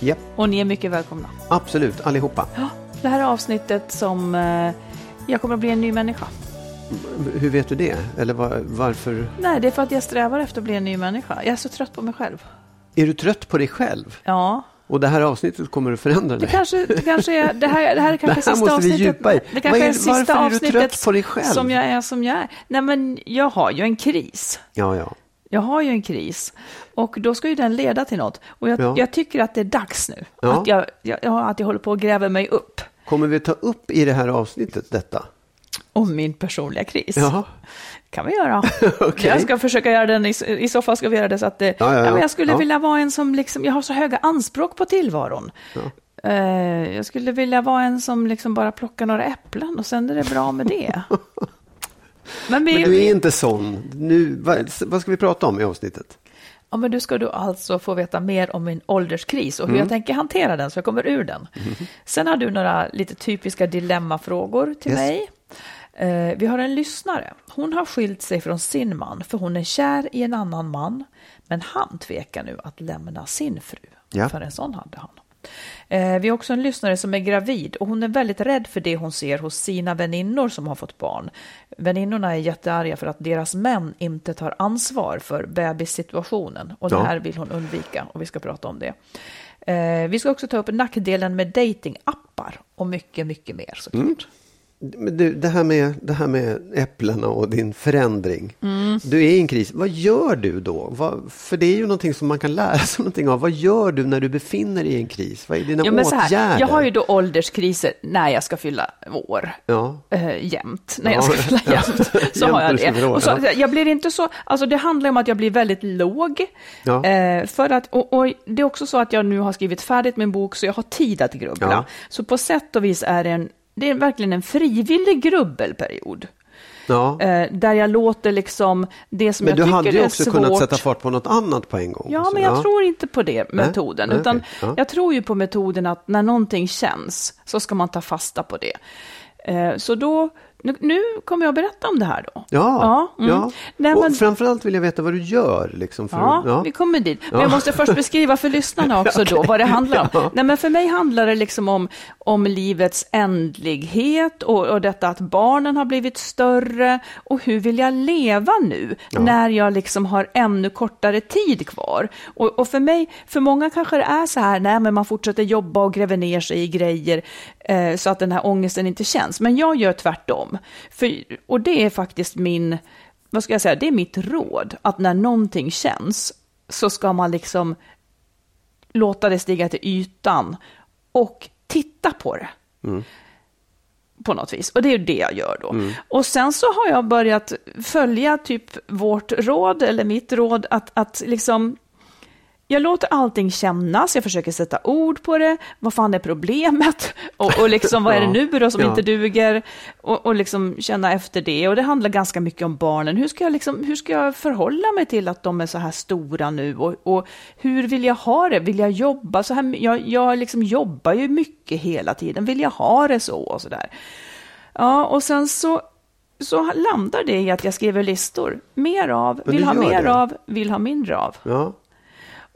Ja, och ni är mycket välkomna. absolut, allihopa. Ja, det här är avsnittet som eh, jag kommer att bli en ny människa. Hur vet du det? Eller var, varför? Nej, det är för att jag strävar efter att bli en ny människa. Jag är så trött på mig själv. Är du trött på dig själv? Ja, Och det här avsnittet kommer att förändra det dig? kanske, det kanske är, det här, det här är kanske Det här sista måste vi avsnittet. djupa i. Det kanske är- är sista varför är du avsnittet trött på dig själv? som jag är som jag är. Nej, men jag har ju en kris. Ja, ja. Jag har ju en kris och då ska ju den leda till något. Och jag, Ja. jag tycker att det är dags nu. Ja. Att, jag, jag, ja, att jag håller på att gräva mig upp Kommer vi ta upp i det här avsnittet detta? om min personliga kris. Ja, kan vi göra. Okej. Jag ska försöka göra den, i, i så fall ska vi göra det så att det, Ja, ja, ja. Ja, jag skulle Ja. vilja vara en som liksom, jag har så höga anspråk på tillvaron. Eh, jag skulle vilja vara en som liksom bara plockar några äpplen och sen är det bra med det. men, men du är inte sån. Nu, vad, vad ska vi prata om i avsnittet? ja, men du ska du alltså få veta mer om min ålderskris och hur Mm. jag tänker hantera den så jag kommer ur den. Sen har du några lite typiska dilemmafrågor till Yes. mig. Eh, vi har en lyssnare. Hon har skilt sig från sin man för hon är kär i en annan man. Men han tvekar nu att lämna sin fru. Ja. För en sån hade han. Eh, vi har också en lyssnare som är gravid och hon är väldigt rädd för det hon ser hos sina väninnor som har fått barn. Väninnorna är jättearga för att deras män inte tar ansvar för bebissituationen och det Ja. här vill hon undvika och vi ska prata om det. Eh, vi ska också ta upp nackdelen med datingappar och mycket, mycket mer såklart. Mm. Du, det, här med, det här med äpplena och din förändring. Mm. Du är i en kris. Vad gör du då? Vad, för det är ju någonting som man kan lära sig någonting av. Vad gör du när du befinner dig i en kris? Vad är dina Ja, men så åtgärder? här, jag har ju då ålderskriser när jag ska fylla år. Ja. eh, jämt, när Ja. jag ska fylla jämt, så har jag det. Och så, ja. Jag blir inte så, alltså det handlar om att jag blir väldigt låg. Ja. Eh, för att, och, och det är också så att jag nu har skrivit färdigt min bok så jag har tid att grubbla. Ja. Så på sätt och vis är det, en, det är verkligen en frivillig grubbelperiod. ja. Eh, där jag låter liksom det som Men jag du tycker hade ju är också svårt. kunnat sätta fart på något annat på en gång. Ja, men jag tror inte på det metoden. nej, utan okej, ja. Jag tror ju på metoden att när någonting känns så ska man ta fasta på det. Eh, så då, nu, nu kommer jag berätta om det här då. Ja, mm. ja. Nej, och men, framförallt vill jag veta vad du gör. Liksom, för, ja, ja. vi kommer dit. Men Ja. jag måste först beskriva för lyssnarna också då vad det handlar om. Ja. Nej, men för mig handlar det liksom om, om livets ändlighet och, och detta att barnen har blivit större och hur vill jag leva nu när jag liksom har ännu kortare tid kvar. Och, och för mig, för många kanske det är så här, nej men man fortsätter jobba och gräver ner sig i grejer eh, så att den här ångesten inte känns. Men jag gör tvärtom. För, och det är faktiskt min, vad ska jag säga, det är mitt råd, att när någonting känns så ska man liksom låta det stiga till ytan och titta på det. På något vis. Och det är ju det jag gör då. Och sen så har jag börjat följa typ vårt råd, eller mitt råd, att, att liksom jag låter allting kännas, jag försöker sätta ord på det. Vad fan är problemet? Och, och liksom, vad är det nu då som Ja. inte duger? Och, och liksom känna efter det. Och det handlar ganska mycket om barnen. Hur ska jag, liksom, hur ska jag förhålla mig till att de är så här stora nu? Och, och hur vill jag ha det? Vill jag jobba så här? Jag, jag liksom jobbar ju mycket hela tiden. Vill jag ha det så? Och så där. Ja, och sen så, så landar det i att jag skriver listor. Mer av, vill ha mer det? av, vill ha mindre av. Ja.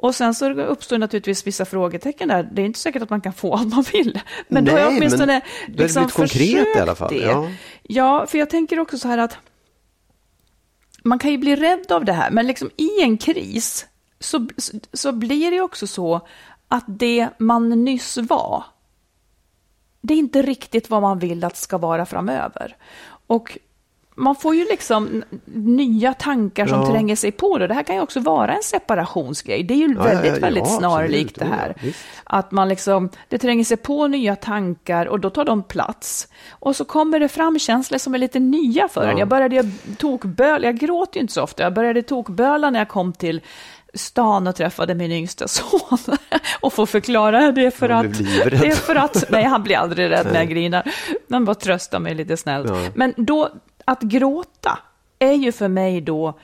Och sen så uppstår naturligtvis vissa frågetecken där. Det är inte säkert att man kan få allt man vill. Men då har jag Nej, åtminstone men det liksom lite konkret i alla fall, Det. ja. Ja. för jag tänker också så här att man kan ju bli rädd av det här, men liksom i en kris så, så blir det också så att det man nyss var, det är inte riktigt vad man vill att ska vara framöver. Och man får ju liksom nya tankar som Ja. tränger sig på. Det. det här kan ju också vara en separationsgrej. Det är ju Ja, väldigt, ja, väldigt snarlikt det här. Att man liksom, det tränger sig på nya tankar och då tar de plats. Och så kommer det fram känslor som är lite nya för en. Jag började tokböla, jag gråter ju inte så ofta, jag började tokböla när jag kom till stan och träffade min yngsta son. och får förklara det för Han att... Det är för att, nej han blir aldrig rädd när jag grinar. Man bara tröstar mig lite snällt. Men då, att gråta är ju för mig då,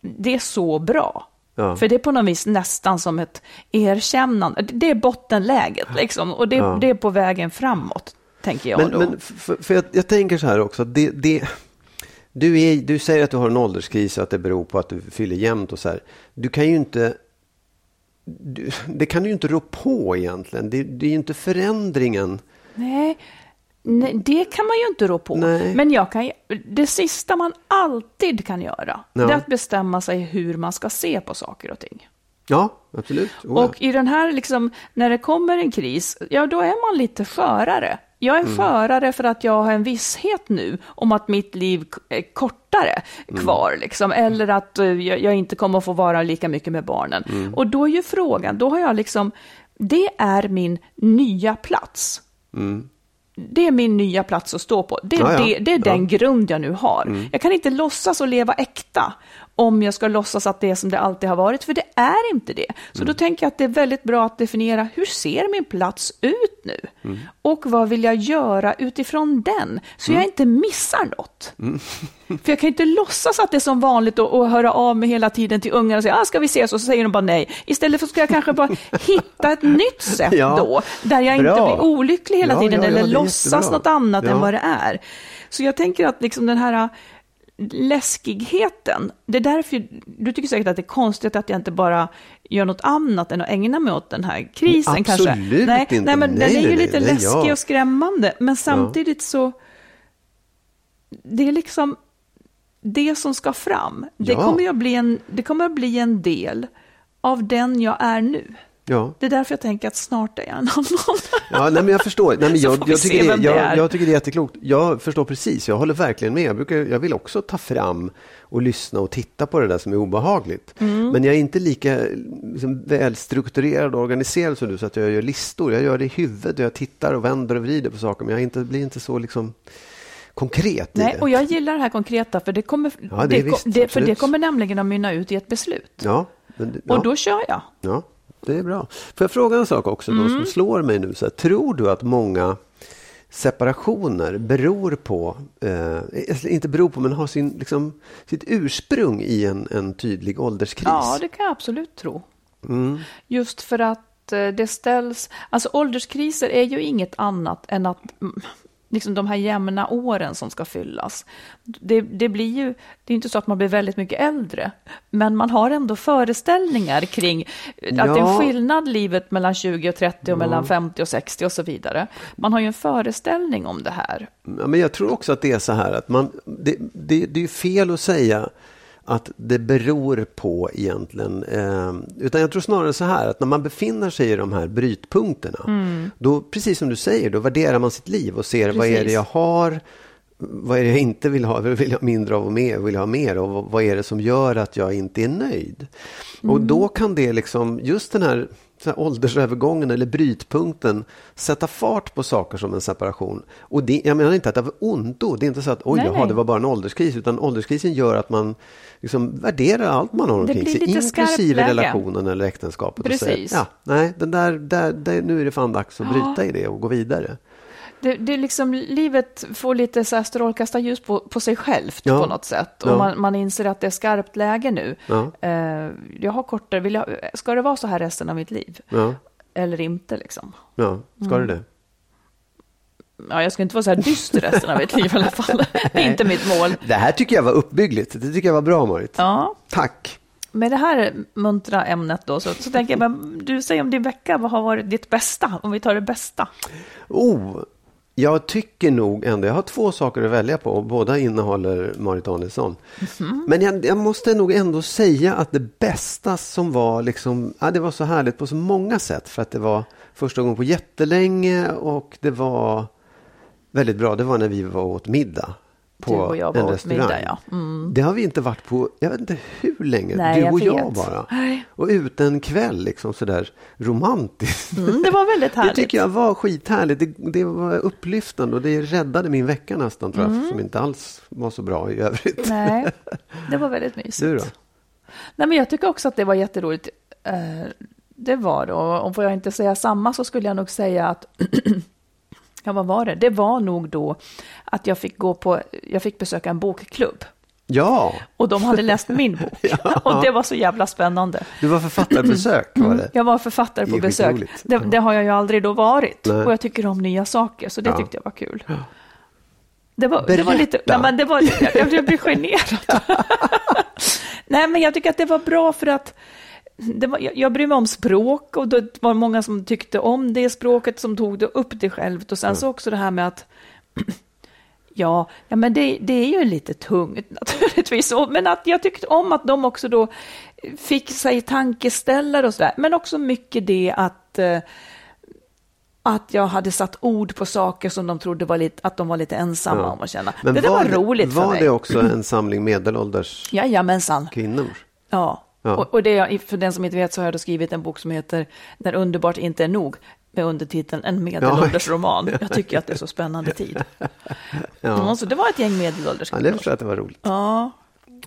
det är så bra. Ja. För det är på något vis nästan som ett erkännande. Det är bottenläget liksom. Och det, Ja. det är på vägen framåt, tänker jag Men, då. men för, för jag, jag tänker så här också. Det, det, du, är, du säger att du har en ålderskris och att det beror på att du fyller jämnt och så här. Du kan ju inte... Det kan du ju inte rå på egentligen. Det, det är ju inte förändringen. Nej, nej, det kan man ju inte rå på. Nej. Men jag kan, det sista man alltid kan göra, Ja. det är att bestämma sig hur man ska se på saker och ting. Ja, absolut. Oh. Och i den här, liksom, när det kommer en kris, ja då är man lite skörare. Jag är Mm. skörare för att jag har en visshet nu om att mitt liv är kortare Mm. kvar, liksom, eller att eh, jag, inte kommer att få vara lika mycket med barnen. Mm. Och då är ju frågan, då har jag liksom, det är min nya plats. Det är min nya plats att stå på. Det är, Ja, ja. Det, det är den grund jag nu har. Jag kan inte låtsas och leva äkta om jag ska låtsas att det är som det alltid har varit, för det är inte det. Så då tänker jag att det är väldigt bra att definiera hur ser min plats ut nu? Och vad vill jag göra utifrån den? Så jag inte missar något. För jag kan inte låtsas att det är som vanligt och, och höra av mig hela tiden till ungarna och säga, ah, ska vi ses? Och så säger de bara nej. Istället för ska jag kanske bara hitta ett nytt sätt Ja, då, där jag inte bra. blir olycklig hela Ja, tiden ja, eller låtsas jättebra. något annat än vad det är. Så jag tänker att liksom den här läskigheten, det är därför, du tycker säkert att det är konstigt att jag inte bara gör något annat än att ägna mig åt den här krisen Absolut kanske. Nej, inte. nej men Nej, den är ju nej, lite nej, läskig ja. och skrämmande, men samtidigt så, det är liksom det som ska fram. Det, Ja. kommer ju att bli en, det kommer att bli en del av den jag är nu. Ja. Det är därför jag tänker att snart är jag en annan. Ja, nej, men jag förstår. Nej, men jag, jag, tycker det, jag, jag tycker det är jätteklokt. Jag förstår precis. Jag håller verkligen med. Jag, brukar, jag vill också ta fram och lyssna och titta på det där som är obehagligt. Mm. Men jag är inte lika liksom, välstrukturerad och organiserad som du så att jag gör listor. Jag gör det i huvudet och jag tittar och vänder och vrider på saker. Men jag inte, blir inte så liksom konkret Nej, det. och jag gillar det här konkreta, för det kommer, Ja, det det, visst, för det kommer nämligen att mynna ut i ett beslut. Ja, men, ja. Och då kör jag. Ja, det är bra. Får jag fråga en sak också då, Mm. som slår mig nu? Så här, tror du att många separationer beror på, eh, inte beror på, men har sin, liksom, sitt ursprung i en, en tydlig ålderskris? Ja, det kan jag absolut tro. Just för att eh, det ställs... Alltså ålderskriser är ju inget annat än att mm, liksom de här jämna åren som ska fyllas. Det, det blir ju... Det är inte så att man blir väldigt mycket äldre, men man har ändå föreställningar kring att det är Ja. en skillnad livet mellan 20 och 30 och mellan 50 och 60 och så vidare. Man har ju en föreställning om det här. Ja, men jag tror också att det är så här att man, det, det, det är ju fel att säga att det beror på egentligen. Eh, utan jag tror snarare så här att när man befinner sig i de här brytpunkterna. Då, precis som du säger, då värderar man sitt liv och ser vad är det Precis. jag har. Vad är det jag inte vill ha? Vill jag mindre av och mer? Vill jag ha mer? Och vad är det som gör att jag inte är nöjd? Och då kan det liksom, just den här så här åldersövergången eller brytpunkten sätta fart på saker som en separation. Och det, jag menar inte att det var ondo. Det är inte så att oj, Nej, jaha, nej. det var bara en ålderskris. Utan ålderskrisen gör att man liksom värderar allt man har omkring sig. Inklusive relationen eller äktenskapet. Och säger, Precis. ja, nej, den där, där, där, nu är det fan dags att bryta i det och gå vidare. Det, det liksom, livet får lite så här strålkastarljus på, på sig självt Ja. på något sätt. Och Ja. man, man inser att det är skarpt läge nu. Ja. Eh, jag har kortare, vill jag, ska det vara så här resten av mitt liv? Eller inte liksom? ja ska Mm. det det? Ja, jag ska inte vara så här dyster resten av mitt liv i alla fall. Det är inte mitt mål. Det här tycker jag var uppbyggligt. Det tycker jag var bra, Marit. Ja, Tack. med det här muntra ämnet då så, så tänker jag, men, du säger om din vecka, vad har varit ditt bästa? Om vi tar det bästa. Oh, jag tycker nog ändå, jag har två saker att välja på och båda innehåller Marit Danielsson. Mhm. Men jag, jag måste nog ändå säga att det bästa som var liksom, ja, det var så härligt på så många sätt för att det var första gången på jättelänge och det var väldigt bra. Det var när vi var åt middag på Du och jag var en restaurang. middag, ja. Mm. Det har vi inte varit på, jag vet inte hur länge, Nej, du jag och jag vet. bara. Nej. Och ute en kväll liksom sådär romantiskt. Mm, det var väldigt Det härligt. tycker jag var skithärligt. Det, det var upplyftande och det räddade min vecka nästan tror jag, som inte alls var så bra i övrigt. Mm. Nej, det var väldigt mysigt. Du då? Nej, men jag tycker också att det var jätteroligt. Eh, det var det. Och om får jag inte säga samma så skulle jag nog säga att Ja, vad var det? Det var nog då att jag fick gå på, jag fick besöka en bokklubb. Ja, Och de hade läst min bok. Och det var så jävla spännande. du var författarbesök var det. Jag var författare på besök. Det, det har jag ju aldrig då varit. Nej. Och jag tycker om nya saker, så det Ja. tyckte jag var kul. Det var, det var lite, Berätta. nej, men det var, jag, jag blir generad. nej, men jag tycker att det var bra för att det var, jag, jag bryr mig om språk och det var många som tyckte om det språket som tog det upp det självt. Och sen så också det här med att Ja, ja men det, det är ju lite tungt naturligtvis. Men att jag tyckte om att de också då fick sig tankeställare och sådär. Men också mycket det att, eh, att jag hade satt ord på saker som de trodde var lite, att de var lite ensamma Ja. om att känna. Men det var, det- roligt för Var mig. det också en samling medelålders Jajamensan. kvinnor? Ja. Ja. Och, och det, för den som inte vet så har jag då skrivit en bok som heter När underbart inte är nog med undertiteln En medelålders roman. Jag tycker att det är så spännande tid. Ja. så det var ett gäng medelålders Ja, det kvinnor. förstår jag att det var roligt. Ja,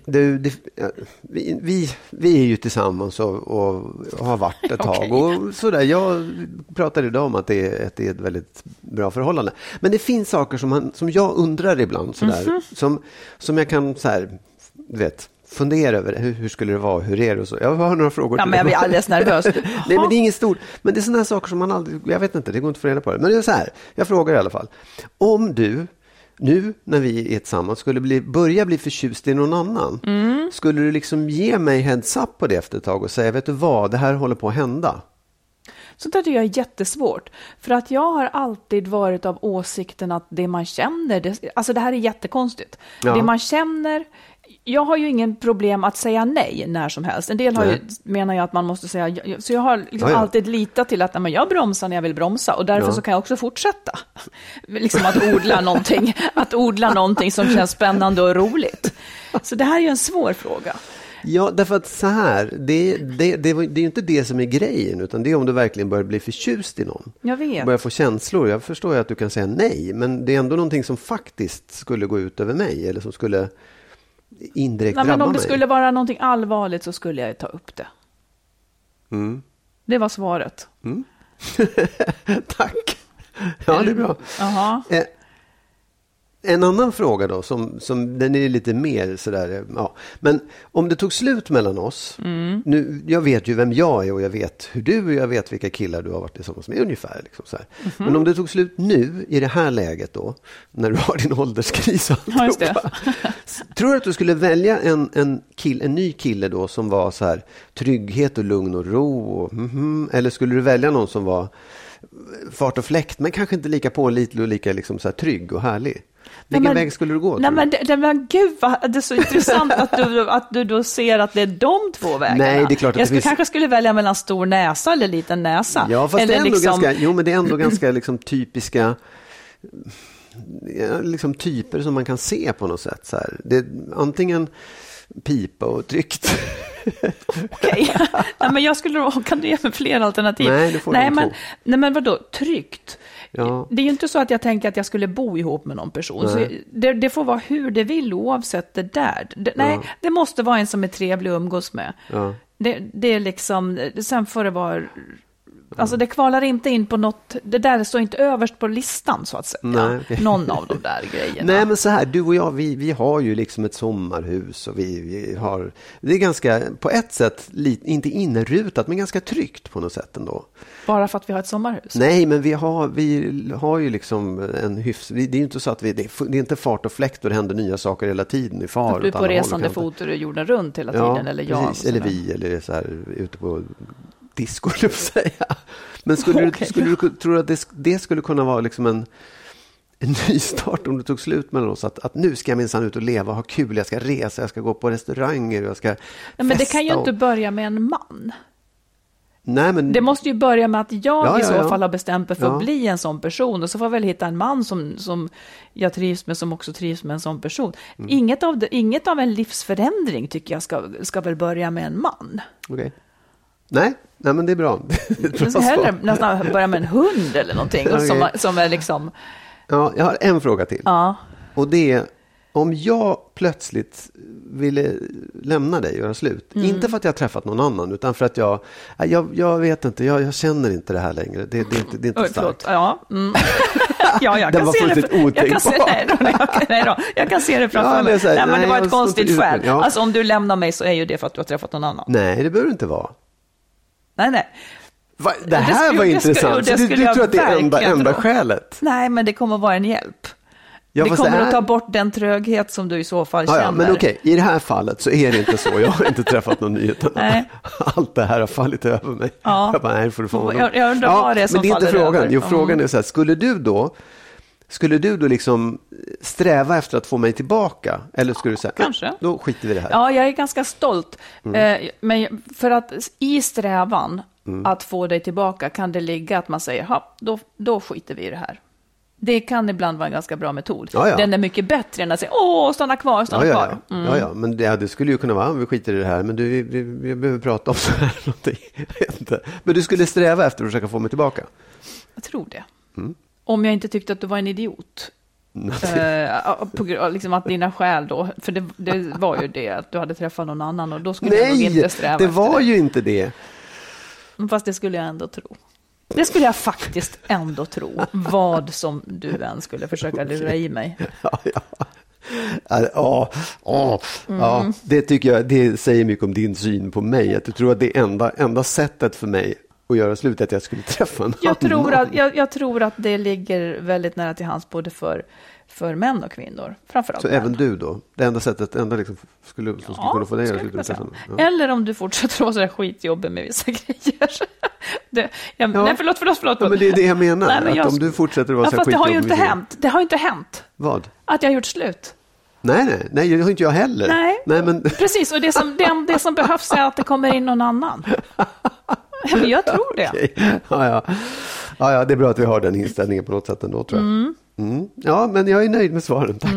Du, det, ja, vi, vi, vi är ju tillsammans och, och har varit ett tag. Och sådär, jag pratade idag om att det är, ett, det är ett väldigt bra förhållande. Men det finns saker som, man, som jag undrar ibland. Sådär, Mhm. som, som jag kan så här, vet, fundera över. Hur, hur skulle det vara? Hur är det? Och så. Jag har några frågor. ja till men jag blir alldeles nervös. Nej, men det är inget stort. Men det är sådana här saker som man aldrig, jag vet inte, det går inte att få reda på det. Men det är så här, jag frågar i alla fall. Om du nu när vi är tillsammans skulle bli, börja bli förtjust i någon annan. Mm. Skulle du liksom ge mig heads up på det efter ett tag och säga, vet du vad, det här håller på att hända. Sånt där tycker jag är jättesvårt. För att jag har alltid varit av åsikten att det man känner, det, alltså det här är jättekonstigt. Ja. Det man känner, jag har ju ingen problem att säga nej när som helst. En del har ju, menar jag att man måste säga, ja, så jag har liksom Ja, ja. alltid litat till att nej, jag bromsar när jag vill bromsa och därför så kan jag också fortsätta. Liksom att odla någonting, att odla någonting som känns spännande och roligt. Så det här är ju en svår fråga. Ja, därför att så här, det, det, det, det är ju inte det som är grejen, utan det är om du verkligen börjar bli förtjust i någon. Jag vet. Börjar få känslor. Jag förstår ju att du kan säga nej, men det är ändå någonting som faktiskt skulle gå ut över mig, eller som skulle indirekt Nej, men om det mig. skulle vara någonting allvarligt så skulle jag ta upp det. Mm. Det var svaret. Tack! Ja, det är bra. Jaha. En annan fråga då, som, som den är lite mer sådär, ja. Men om det tog slut mellan oss, Mm. nu, jag vet ju vem jag är och jag vet hur du är och jag vet vilka killar du har varit tillsammans med ungefär. Liksom så här. Mhm. Men om det tog slut nu, i det här läget då, när du har din ålderskris och Ja, alltihopa, Tror du att du skulle välja en, en, kill, en ny kille då som var så här trygghet och lugn och ro? Och, mhm, eller skulle du välja någon som var fart och fläkt men kanske inte lika pålitlig och lika liksom så här trygg och härlig? Vilken men- väg skulle du gå? Nej men, det, men gud vad det är så intressant att du, att du då ser att det är de två vägarna. Nej, det är klart att jag skulle, finns- kanske skulle välja mellan stor näsa eller liten näsa. Ja, fast eller det är ändå liksom, ganska, jo, men det är ändå ganska liksom typiska liksom typer som man kan se på något sätt. Så här. Det, antingen pipa och tryggt. Okej, nej, men jag skulle kan du ge mig fler alternativ? Nej, du får nej, men, två. nej, men vadå, tryggt? Ja. Det är ju inte så att jag tänker att jag skulle bo ihop med någon person. Så det, det får vara hur det vill oavsett det där. Det, nej, Ja. det måste vara en som är trevlig att umgås med. Ja. Det, det är liksom, sen får det vara, alltså det kvalar inte in på något, det där står inte överst på listan så att säga. Nej, okej. Någon av de där grejerna. Nej men så här, du och jag, vi, vi har ju liksom ett sommarhus och vi, vi har, det är ganska, på ett sätt, li, inte inrutat, men ganska tryggt på något sätt ändå. Bara för att vi har ett sommarhus. Nej, men vi har, vi har ju liksom en hyfs, det är ju inte så att vi, det är, inte fart och fläkt och det händer nya saker hela tiden i far. Att du är på resande fot och jorden runt hela tiden, eller jag. precis. Eller vi, eller så här, ute på disco, skulle jag säga. Men skulle Okej. du, skulle du tror du att det, det skulle kunna vara liksom en, en nystart om det tog slut mellan oss? Att, att nu ska jag minsann ut och leva ha kul, jag ska resa, jag ska gå på restauranger, jag ska Nej, men det festa kan ju och- inte börja med en man. Nej, men... Det måste ju börja med att jag Ja, i ja, så ja. fall har bestämt mig för Ja. att bli en sån person. Och så får jag väl hitta en man som, som jag trivs med, som också trivs med en sån person. Mm. Inget, av det, inget av en livsförändring tycker jag ska, ska väl börja med en man. Okej. Nej, nej, men det är bra. Det är bra hellre nästan börja med en hund eller någonting. och Som, som är liksom, Ja, jag har en fråga till. ja. Och det är, om jag plötsligt ville lämna dig och göra slut. Mm. Inte för att jag har träffat någon annan, utan för att jag, jag, jag vet inte, jag, jag känner inte det här längre. Det, det är inte, det är inte Oj, starkt. Ja, mm. ja, jag kan var se det. Jag kan se, nej, då, nej, nej då, jag kan se det framför Ja, det mig. nej, men nej, det var ett konstigt skäl. ja. Alltså om du lämnar mig så är ju det för att du har träffat någon annan. Nej, det behöver det inte vara. Nej, nej. Va, det här var det skulle- intressant. det Så du, du tror att det är enda, enda skälet? Nej, men det kommer att vara en hjälp. Ja, det kommer här- att ta bort den tröghet som du i så fall Ja, känner. ja, men okej, i det här fallet så är det inte så. Jag har inte träffat någon ny, utan Nej. allt det här har fallit över mig. Ja. Jag bara, nej, får du få. Jag- jag undrar vad det är som Men det är inte frågan. över. Jo, frågan är så här, skulle du då Skulle du då liksom sträva efter att få mig tillbaka? Eller skulle du säga, Kanske. "Nej, då skiter vi i det här. Ja, jag är ganska stolt. Mm. Eh, men för att i strävan Mm. att få dig tillbaka kan det ligga att man säger, "Ha, då, då skiter vi i det här. Det kan ibland vara en ganska bra metod. Ja, ja. Den är mycket bättre än att säga, åh, stanna kvar, stanna Ja, ja, kvar. ja. Mm. ja, ja. men det, ja, det skulle ju kunna vara, vi skiter i det här, men du, vi, vi, vi behöver prata om så här någonting. Men du skulle sträva efter att försöka få mig tillbaka? Jag tror det. Mm. Om jag inte tyckte att du var en idiot. Eh, på liksom att dina skäl då, för det, det var ju det, att du hade träffat någon annan och då skulle jag nog Nej, inte sträva det var det. ju inte det. Fast det skulle jag ändå tro. Det skulle jag faktiskt ändå tro, vad som du än skulle försöka lura i mig. Ja, ja. Ja, ja, ja, Mm. ja, det tycker jag, det säger mycket om din syn på mig. Att du tror att det enda, enda sättet för mig att göra slut att jag skulle träffa en Jag tror, att, jag, jag tror att det ligger väldigt nära till hands både för, för män och kvinnor. Framförallt Så män. även du då? Det enda sättet, enda liksom skulle, som skulle kunna få dig att träffa någon. Ja. Eller om du fortsätter vara sådär skitjobbig med vissa grejer. Det, jag, Ja. Nej, förlåt, förlåt, förlåt. Ja, men det är det jag menar. Nej, men jag att om du fortsätter att vara Ja, så här fast det har ju skitjobbig inte hänt. Det har ju inte hänt Vad? att jag har gjort slut. Nej, nej, nej, det har inte jag heller. Nej. nej men, Precis, och det som, det, det som behövs är att det kommer in någon annan. Men jag tror det. Okej. Ja, ja. Ja, ja, det är bra att vi har den inställningen på något sätt ändå, tror jag. Mm. Ja, men jag är nöjd med svaren, tack.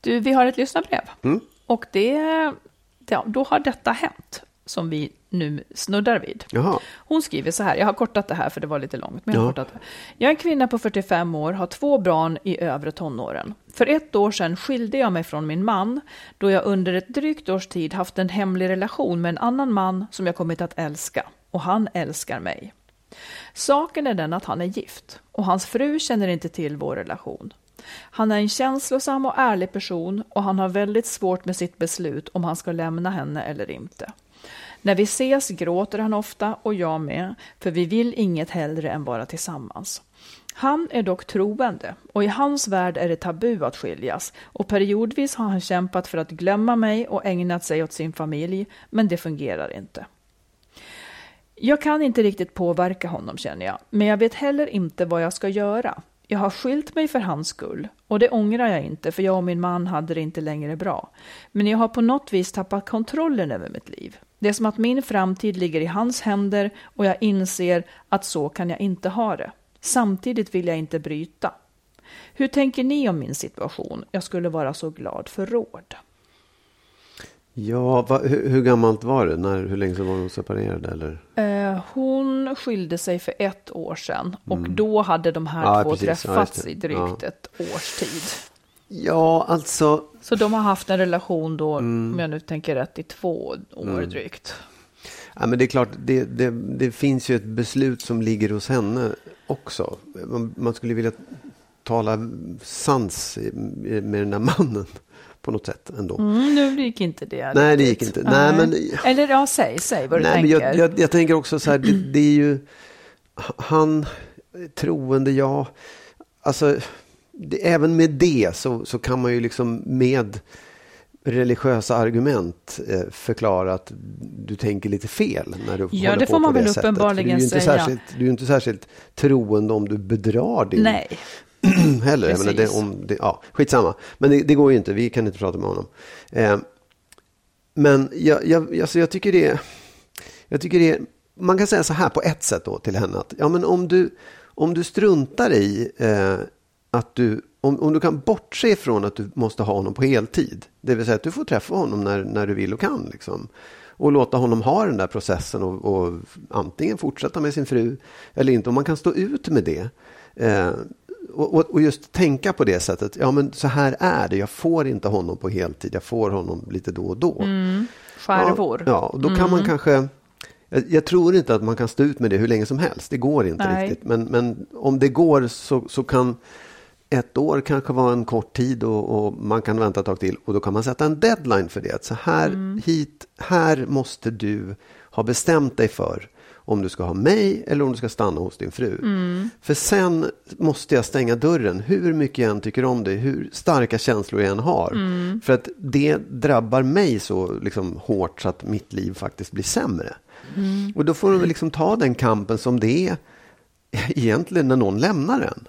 Du, vi har ett lyssnarbrev. Mm. Och det, ja, då har detta hänt, som vi nu snuddar vid. Jaha. Hon skriver så här, jag har kortat det här för det var lite långt. Men jag, har Ja. kortat det. jag är en kvinna på 45 år, har två barn i övre tonåren. För ett år sedan skilde jag mig från min man, då jag under ett drygt års tid haft en hemlig relation med en annan man som jag kommit att älska. Och han älskar mig. Saken är den att han är gift och hans fru känner inte till vår relation. Han är en känslosam och ärlig person och han har väldigt svårt med sitt beslut om han ska lämna henne eller inte. När vi ses gråter han ofta och jag med, för vi vill inget hellre än vara tillsammans. Han är dock troende och i hans värld är det tabu att skiljas och periodvis har han kämpat för att glömma mig och ägnat sig åt sin familj, men det fungerar inte. Jag kan inte riktigt påverka honom känner jag, men jag vet heller inte vad jag ska göra. Jag har skilt mig för hans skull och det ångrar jag inte för jag och min man hade det inte längre bra. Men jag har på något vis tappat kontrollen över mitt liv. Det är som att min framtid ligger i hans händer och jag inser att så kan jag inte ha det. Samtidigt vill jag inte bryta. Hur tänker ni om min situation? Jag skulle vara så glad för råd. Ja, va, hur, hur, gammalt var det? När, hur länge sedan var hon separerade? Eller? Eh, hon skilde sig för ett år sedan och mm. då hade de här ja, två precis. träffats ja, i drygt ja. ett års tid. Ja, alltså. Så de har haft en relation då, mm. om jag nu tänker rätt, i två år mm. drygt. Ja, men det är klart, det, det, det, finns ju ett beslut som ligger hos henne också. Man, man skulle vilja tala sans med den där mannen på något sätt ändå. Mm, nu gick inte det. Nej, det gick inte. Nej, men, Eller ja, säg, säg vad du nej, tänker. Men jag, jag, jag tänker också så här, det, det, är ju han, troende, ja. Alltså, det, även med det så, så kan man ju liksom med religiösa argument eh, förklara att du tänker lite fel när du Ja, det får man väl uppenbarligen säga. Särskilt, du är ju inte särskilt troende om du bedrar din Nej. heller. Jag menar, det, om det, ja, skitsamma. Men det, det, går ju inte, vi kan inte prata med honom. Eh, men jag, jag, alltså jag tycker det jag tycker det man kan säga så här på ett sätt då till henne att ja, men om, du, om du struntar i eh, att du om, om du kan bortse ifrån att du måste ha honom på heltid, det vill säga att du får träffa honom när, när du vill och kan. Liksom, och låta honom ha den där processen och, och antingen fortsätta med sin fru eller inte. Om man kan stå ut med det. Eh, och, och, just tänka på det sättet. Ja, men så här är det. Jag får inte honom på heltid. Jag får honom lite då och då. Mm. Skärvor. Ja, ja, och då kan mm. man kanske... Jag, jag, tror inte att man kan stå ut med det hur länge som helst. Det går inte Nej. riktigt. Men, men om det går så, så kan ett år kanske vara en kort tid och, och, man kan vänta ett tag till. Och då kan man sätta en deadline för det. Så här, mm. hit, här måste du ha bestämt dig för om du ska ha mig eller om du ska stanna hos din fru. Mm. För sen måste jag stänga dörren, hur mycket jag än tycker om dig, hur starka känslor jag än har. Mm. För att det drabbar mig så liksom, hårt så att mitt liv faktiskt blir sämre. Mm. Och då får du liksom ta den kampen som det är egentligen när någon lämnar en.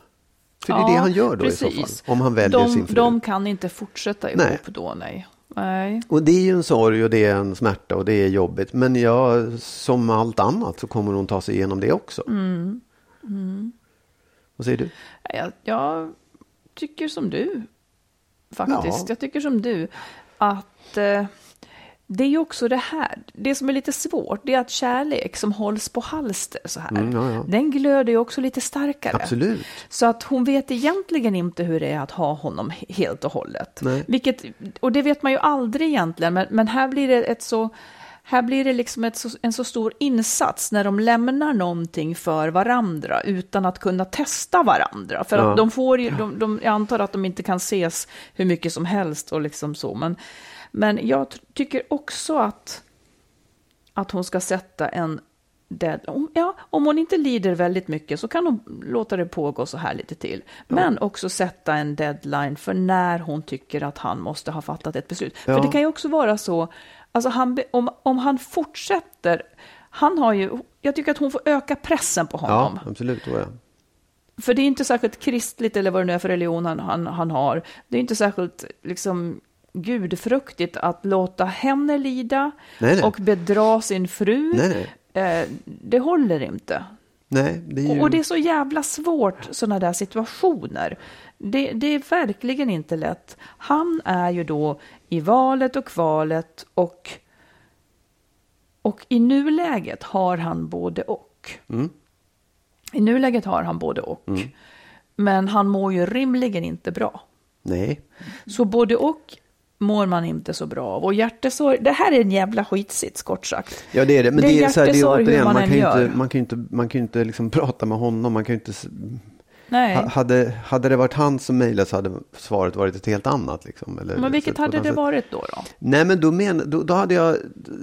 För det är ja, det han gör då precis. i så fall, om han väljer de, sin fru. De kan inte fortsätta ihop nej. då, nej. Nej. Och det är ju en sorg och det är en smärta och det är jobbigt. Men ja, som allt annat så kommer hon ta sig igenom det också. Mm. Mm. Vad säger du? Jag, jag tycker som du. Faktiskt. Ja. Jag tycker som du. Att eh, det är ju också det här, det som är lite svårt, det är att kärlek som hålls på halster så här, mm, ja, ja. den glöder ju också lite starkare. Absolut. Så att hon vet egentligen inte hur det är att ha honom helt och hållet. Nej. Vilket, och det vet man ju aldrig egentligen, men, men här blir det ett så här blir det liksom ett, en så stor insats när de lämnar någonting för varandra utan att kunna testa varandra. För ja. att de får ju, de, de, jag antar att de inte kan ses hur mycket som helst och liksom så, men men jag tycker också att, att hon ska sätta en deadline. Ja, om hon inte lider väldigt mycket så kan hon låta det pågå så här lite till. Men ja. också sätta en deadline för när hon tycker att han måste ha fattat ett beslut. Ja. För det kan ju också vara så, alltså han, om, om han fortsätter, han har ju, jag tycker att hon får öka pressen på honom. Ja, absolut. Ja. För det är inte särskilt kristligt eller vad det nu är för religion han, han, han har. Det är inte särskilt liksom gudfruktigt att låta henne lida nej, nej. och bedra sin fru. Nej, eh, det håller inte. Nej, det ju... Och det är så jävla svårt, sådana där situationer. Det, det, är verkligen inte lätt. Han är ju då i valet och kvalet och, och i nuläget har han både och. Mm. I nuläget har han både och. Mm. Men han mår ju rimligen inte bra. Nej. Så både och mår man inte så bra av. Och hjärtesorg, det här är en jävla skitsits kort sagt. Ja det är det, men det är, det är så här, det är återigen, man, man, kan inte, man kan ju inte, man kan inte liksom prata med honom, man kan ju inte Nej. Hade, hade det varit han som mejlade så hade svaret varit ett helt annat. Liksom, eller, men vilket hade det varit då? då? Nej, men då, men, då, då, hade jag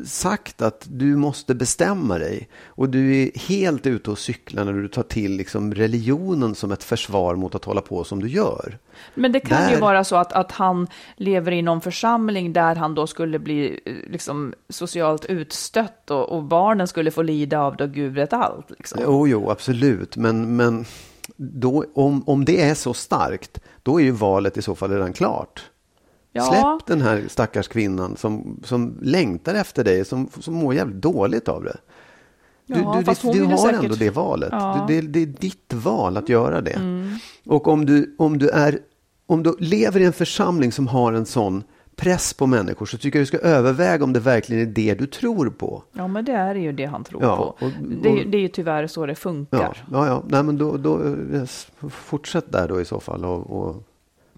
sagt att du måste bestämma dig. Och du är helt ute och cyklar när du tar till liksom, religionen som ett försvar mot att hålla på som du gör. Men det kan där... ju vara så att, att han lever i någon församling där han då skulle bli liksom, socialt utstött och, och barnen skulle få lida av då Gud vet allt. Liksom. Jo, jo, absolut. Men, men då, om, om det är så starkt, då är ju valet i så fall redan klart. Ja. Släpp den här stackars kvinnan som, som längtar efter dig, som, som mår jävligt dåligt av det. Du, ja, du, du, du har säkert... ändå det valet. Ja. Det, det, är ditt val att göra det. Mm. Och om du, om, du är, om du lever i en församling som har en sån press på människor så tycker jag du ska överväga om det verkligen är det du tror på. Ja, men det är ju det han tror Ja, på. och- och- det, är, det är ju tyvärr så det funkar. Ja, ja, ja. Nej, men då, då, eh, fortsätt där då i så fall och, och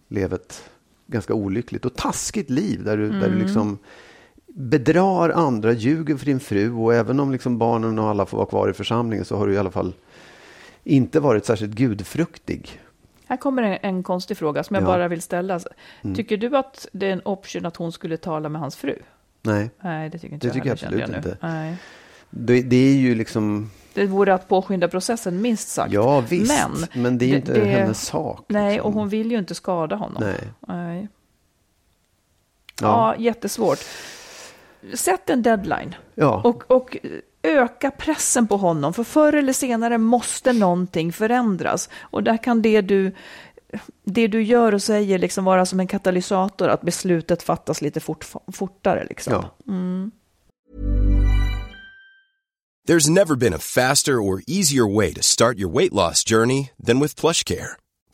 lev ett ganska olyckligt och taskigt liv där du, där du liksom bedrar andra, ljuger för din fru och även om liksom barnen och alla får vara kvar i församlingen så har du i alla fall inte varit särskilt gudfruktig. Här kommer en, en konstig fråga som jag Ja. Mm. bara vill ställa. Tycker du att det är en option att hon skulle tala med hans fru? Nej, Nej, det tycker inte Det jag tycker jag absolut nu. inte. Nej. det, det är ju liksom, Det vore att påskynda processen, minst sagt. ja visst, men, Men det är ju inte det- hennes sak. Nej, liksom. och hon vill ju inte skada honom. Nej. Nej. Ja. Ja, jättesvårt. Sätt en deadline Ja. och, och öka pressen på honom, för förr eller senare måste någonting förändras. Och där kan det du, det du gör och säger liksom vara som en katalysator, att beslutet fattas lite fort, fortare. Liksom. Ja. There's never been a faster or easier way to start your weight loss journey than with PlushCare.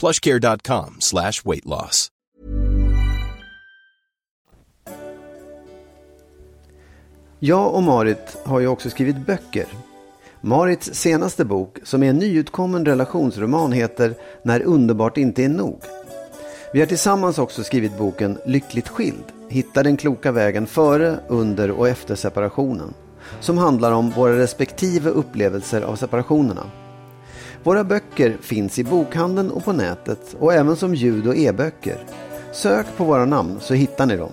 plushcare.com slash weight loss. Jag och Marit har ju också skrivit böcker. Marits senaste bok, som är en nyutkommen relationsroman, heter När underbart inte är nog. Vi har tillsammans också skrivit boken Lyckligt skild. Hitta den kloka vägen före, under och efter separationen. Som handlar om våra respektive upplevelser av separationerna. Våra böcker finns i bokhandeln och på nätet och även som ljud och e-böcker. Sök på våra namn så hittar ni dem.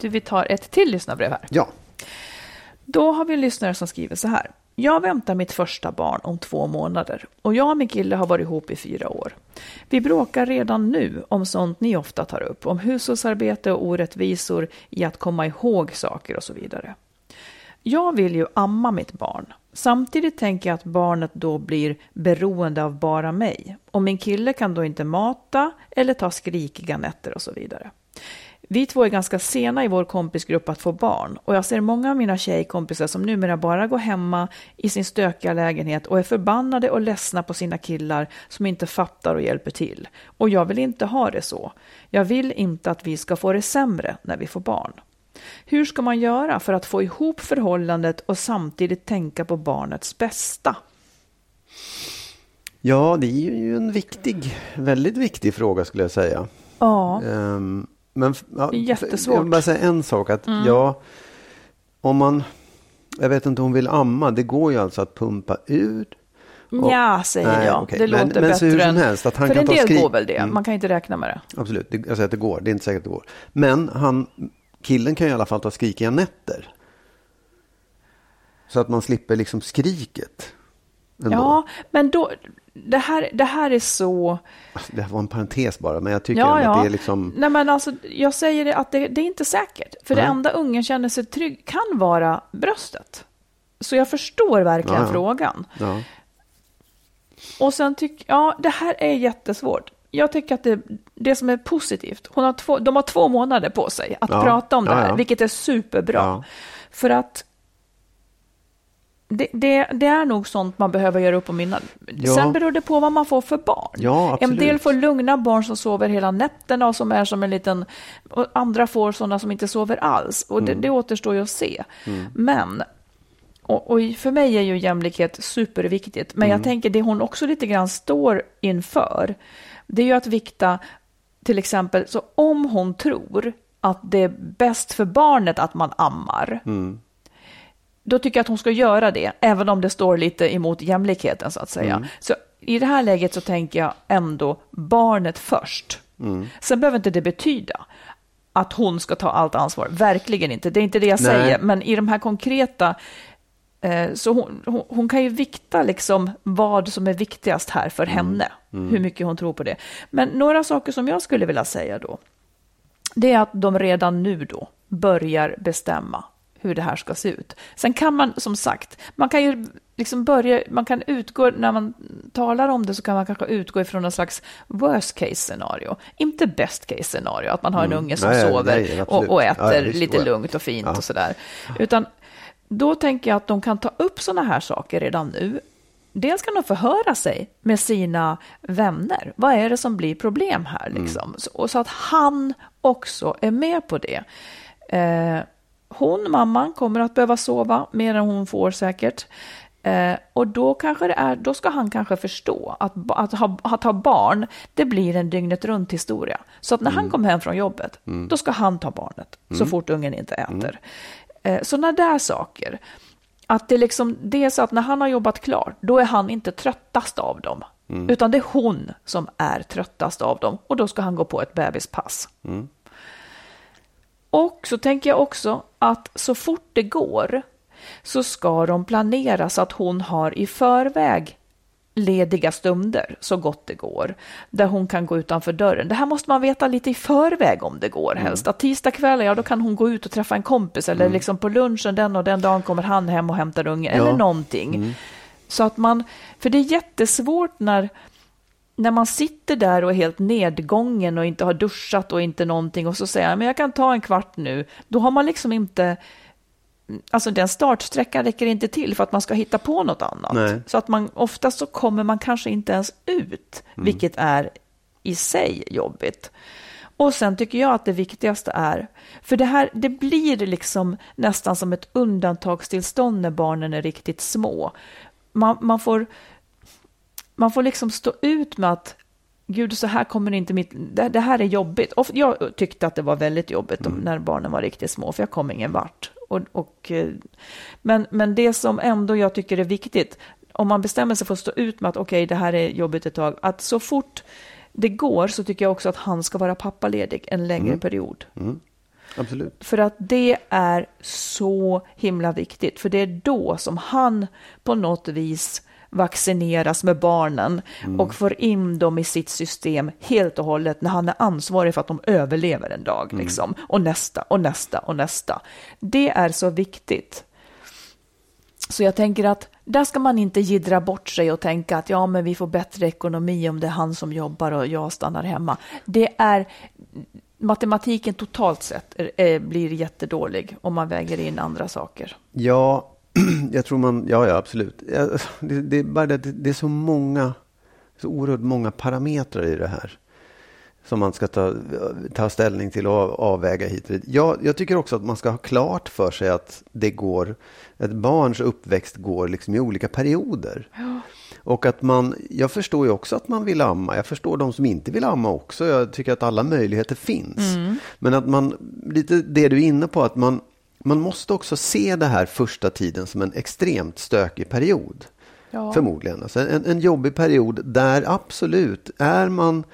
Du, vi tar ett till lyssnarbrev här. Ja, Då har vi en lyssnare som skriver så här. Jag väntar mitt första barn om två månader och jag och min kille har varit ihop i fyra år. Vi bråkar redan nu om sånt ni ofta tar upp, om hushållsarbete och orättvisor i att komma ihåg saker och så vidare. Jag vill ju amma mitt barn. Samtidigt tänker jag att barnet då blir beroende av bara mig. Och min kille kan då inte mata eller ta skrikiga nätter och så vidare. Vi två är ganska sena i vår kompisgrupp att få barn och jag ser många av mina tjejkompisar som numera bara går hemma i sin stökiga lägenhet och är förbannade och ledsna på sina killar som inte fattar och hjälper till. Och jag vill inte ha det så. Jag vill inte att vi ska få det sämre när vi får barn. Hur ska man göra för att få ihop förhållandet och samtidigt tänka på barnets bästa? Ja, det är ju en viktig, väldigt viktig fråga skulle jag säga. Ja, Ehm, men ja, jättesvårt. Jag vill bara säga en sak. Att ja, om man, jag vet inte om hon vill amma, det går ju alltså att pumpa ut. och- ja säger Nej, jag. okej. Det Men- låter men bättre hur som helst, att han för kan en ta del skri- går väl det, Mm. man kan inte räkna med det. Absolut, det, jag säger att det går. Det är inte säkert att det går. Men han, killen kan i alla fall ta skrikiga nätter. Så att man slipper liksom skriket. Ändå. Ja, men då, det här, det här är så... Alltså, Det här var en parentes bara, men jag tycker Ja, ändå att ja. det är liksom... Nej, men alltså, jag säger det att det, det är inte säkert. För det Nej. enda ungen känner sig trygg kan vara bröstet. Så jag förstår verkligen Ja, ja. frågan. Ja. Och sen tycker ja, det här är jättesvårt. Jag tycker att det, det som är positivt, hon har två, de har två månader på sig att Ja, prata om det här, ja. vilket är superbra. För att det, det, det, är nog sånt man behöver göra upp om innan. Ja. Sen beror det på vad man får för barn. Ja, en del får lugna barn som sover hela nätterna och som är som en liten... Och andra får sådana som inte sover alls. Och det, mm. det återstår ju att se. Mm. Men och, och, för mig är ju jämlikhet superviktigt. Men mm. jag tänker det hon också lite grann står inför, det är ju att vikta, till exempel, så om hon tror att det är bäst för barnet att man ammar, mm. då tycker jag att hon ska göra det, även om det står lite emot jämlikheten så att säga. Mm. Så i det här läget så tänker jag ändå barnet först. Mm. Sen behöver inte det betyda att hon ska ta allt ansvar, verkligen inte. Det är inte det jag Nej. säger, men i de här konkreta så hon, hon, hon, kan ju vikta liksom vad som är viktigast här för mm. henne, mm. hur mycket hon tror på det. Men några saker som jag skulle vilja säga då, det är att de redan nu då börjar bestämma hur det här ska se ut. Sen kan man, som sagt, man kan ju liksom börja, man kan utgå, när man talar om det så kan man kanske utgå ifrån någon slags worst case scenario. Inte best case scenario, att man har en mm. unge som nej, sover nej, och, och, äter ja, lite lugnt och fint ja. och sådär. Utan då tänker jag att de kan ta upp sådana här saker redan nu. Dels kan de förhöra sig med sina vänner. Vad är det som blir problem här? Mm. Liksom? Mm. Så, så, att han också är med på det. Eh, hon, mamman, kommer att behöva sova mer än hon får säkert. Eh, och då, kanske det är, då ska han kanske förstå att, att, ha, att ha barn, det blir en dygnet runt historia. Så att när mm. han kommer hem från jobbet, mm. då ska han ta barnet så mm. fort ungen inte äter. Eh, Sådana där saker. Att det, liksom, det är så att när han har jobbat klart, då är han inte tröttast av dem. Mm. Utan det är hon som är tröttast av dem. Och då ska han gå på ett bebispass. Mm. Och så tänker jag också att så fort det går så ska de planera så att hon har i förväg lediga stunder så gott det går, där hon kan gå utanför dörren. Det här måste man veta lite i förväg om det går mm. helst. Att tisdag kväll, ja då kan hon gå ut och träffa en kompis eller mm. liksom på lunchen den och den dagen kommer han hem och hämtar ungen ja. eller någonting. Mm. Så att man, för det är jättesvårt när, när man sitter där och är helt nedgången och inte har duschat och inte någonting och så säger jag, men jag kan ta en kvart nu. Då har man liksom inte alltså den startsträckan räcker inte till för att man ska hitta på något annat. Nej. Så att man oftast så kommer man kanske inte ens ut, mm. vilket är i sig jobbigt. Och sen tycker jag att det viktigaste är, för det här, det blir liksom nästan som ett undantagstillstånd när barnen är riktigt små. Man, man får, man får liksom stå ut med att Gud, så här kommer inte mitt... Det, det här är jobbigt. Och jag tyckte att det var väldigt jobbigt mm. när barnen var riktigt små, för jag kom ingen vart. Och, och, eh, men, men det som ändå jag tycker är viktigt, om man bestämmer sig för att stå ut med att okej, okay, det här är jobbigt ett tag, att så fort det går så tycker jag också att han ska vara pappaledig en längre mm. period. Mm. Absolut. För att det är så himla viktigt, för det är då som han på något vis vaccineras med barnen mm. och får in dem i sitt system helt och hållet när han är ansvarig för att de överlever en dag. Mm. Liksom. Och nästa och nästa och nästa. Det är så viktigt. Så jag tänker att där ska man inte gidra bort sig och tänka att ja, men vi får bättre ekonomi om det är han som jobbar och jag stannar hemma. Det är matematiken totalt sett är, är, blir jättedålig om man väger in andra saker. Ja, jag tror man, ja, ja absolut. Det, det, är bara det, det är så många, så oerhört många parametrar i det här. Som man ska ta, ta ställning till och avväga hit och. Jag, jag tycker också att man ska ha klart för sig att det går, ett barns uppväxt går liksom i olika perioder. Ja. Och att man, jag förstår ju också att man vill amma. Jag förstår de som inte vill amma också. Jag tycker att alla möjligheter finns. Mm. Men att man, lite det du är inne på, att man man måste också se det här första tiden som en extremt stökig period. Ja. Förmodligen. Alltså en, en jobbig period där absolut, är man,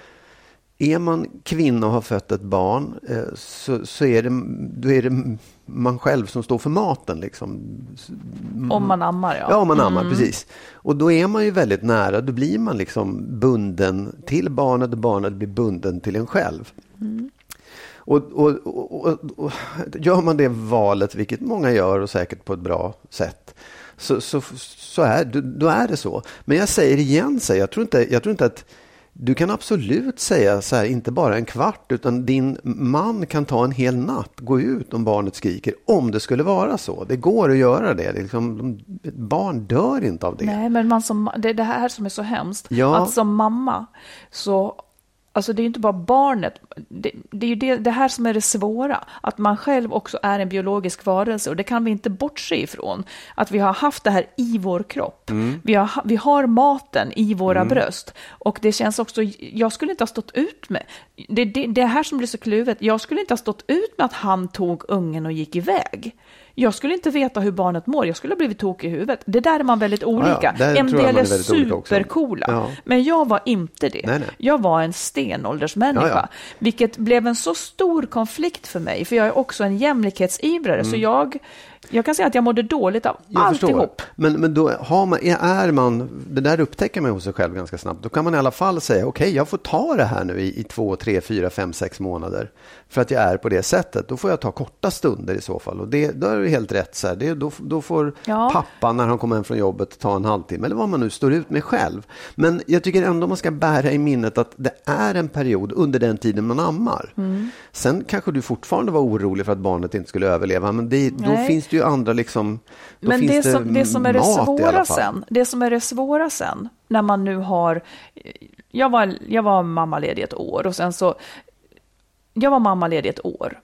är man kvinna och har fött ett barn eh, så, så är, det, då är det man själv som står för maten. Liksom. Om man ammar, ja. Ja, om man ammar, mm. precis. Och då är man ju väldigt nära. Då blir man liksom bunden till barnet och barnet blir bunden till en själv. Mm. Och, och, och, och, gör man det valet, vilket många gör och säkert på ett bra sätt, så, så, så är, då är det så. Men jag säger igen, säger, jag, tror inte, jag tror inte att du kan absolut säga så här, inte bara en kvart, utan din man kan ta en hel natt, gå ut om barnet skriker, om det skulle vara så. Det går att göra det. det liksom, barn dör inte av det. Nej, men man som, det är det här som är så hemskt. Ja. Att som mamma så Alltså det är ju inte bara barnet, det, det är ju det, det, här som är det svåra, att man själv också är en biologisk varelse och det kan vi inte bortse ifrån. Att vi har haft det här i vår kropp. Mm. Vi, har, vi har maten i våra mm. bröst och det känns också, jag skulle inte ha stått ut med, det, det, det här som blir så kluvet, jag skulle inte ha stått ut med att han tog ungen och gick iväg. Jag skulle inte veta hur barnet mår, jag skulle ha blivit tokig i huvudet. Det där är man väldigt olika. Ja, ja. En del är, supercoola, ja. men jag var inte det. Nej, nej. Jag var en stenåldersmänniska, vilket blev en så stor konflikt för mig, för jag är också en jämlikhetsivrare, mm. så jag jag kan säga att jag mådde dåligt av jag alltihop. Men, men då har man, är man, det där upptäcker man hos sig själv ganska snabbt. Då kan man i alla fall säga, okej, okay, jag får ta det här nu i, i två, tre, fyra, fem, sex månader. För att jag är på det sättet. Då får jag ta korta stunder i så fall. Och det, då är det helt rätt. Så här. Det, då, då får ja. pappa, när han kommer hem från jobbet, ta en halvtimme. Eller vad man nu står ut med själv. Men jag tycker ändå man ska bära i minnet att det är en period under den tiden man ammar. Mm. Sen kanske du fortfarande var orolig för att barnet inte skulle överleva. Men det, då finns det ju andra liksom, då Men det, som, det som är det svåra sen, det som är det svåra sen, när man nu har, jag var, jag var mammaledig ett år och sen så, jag var mammaledig ett år.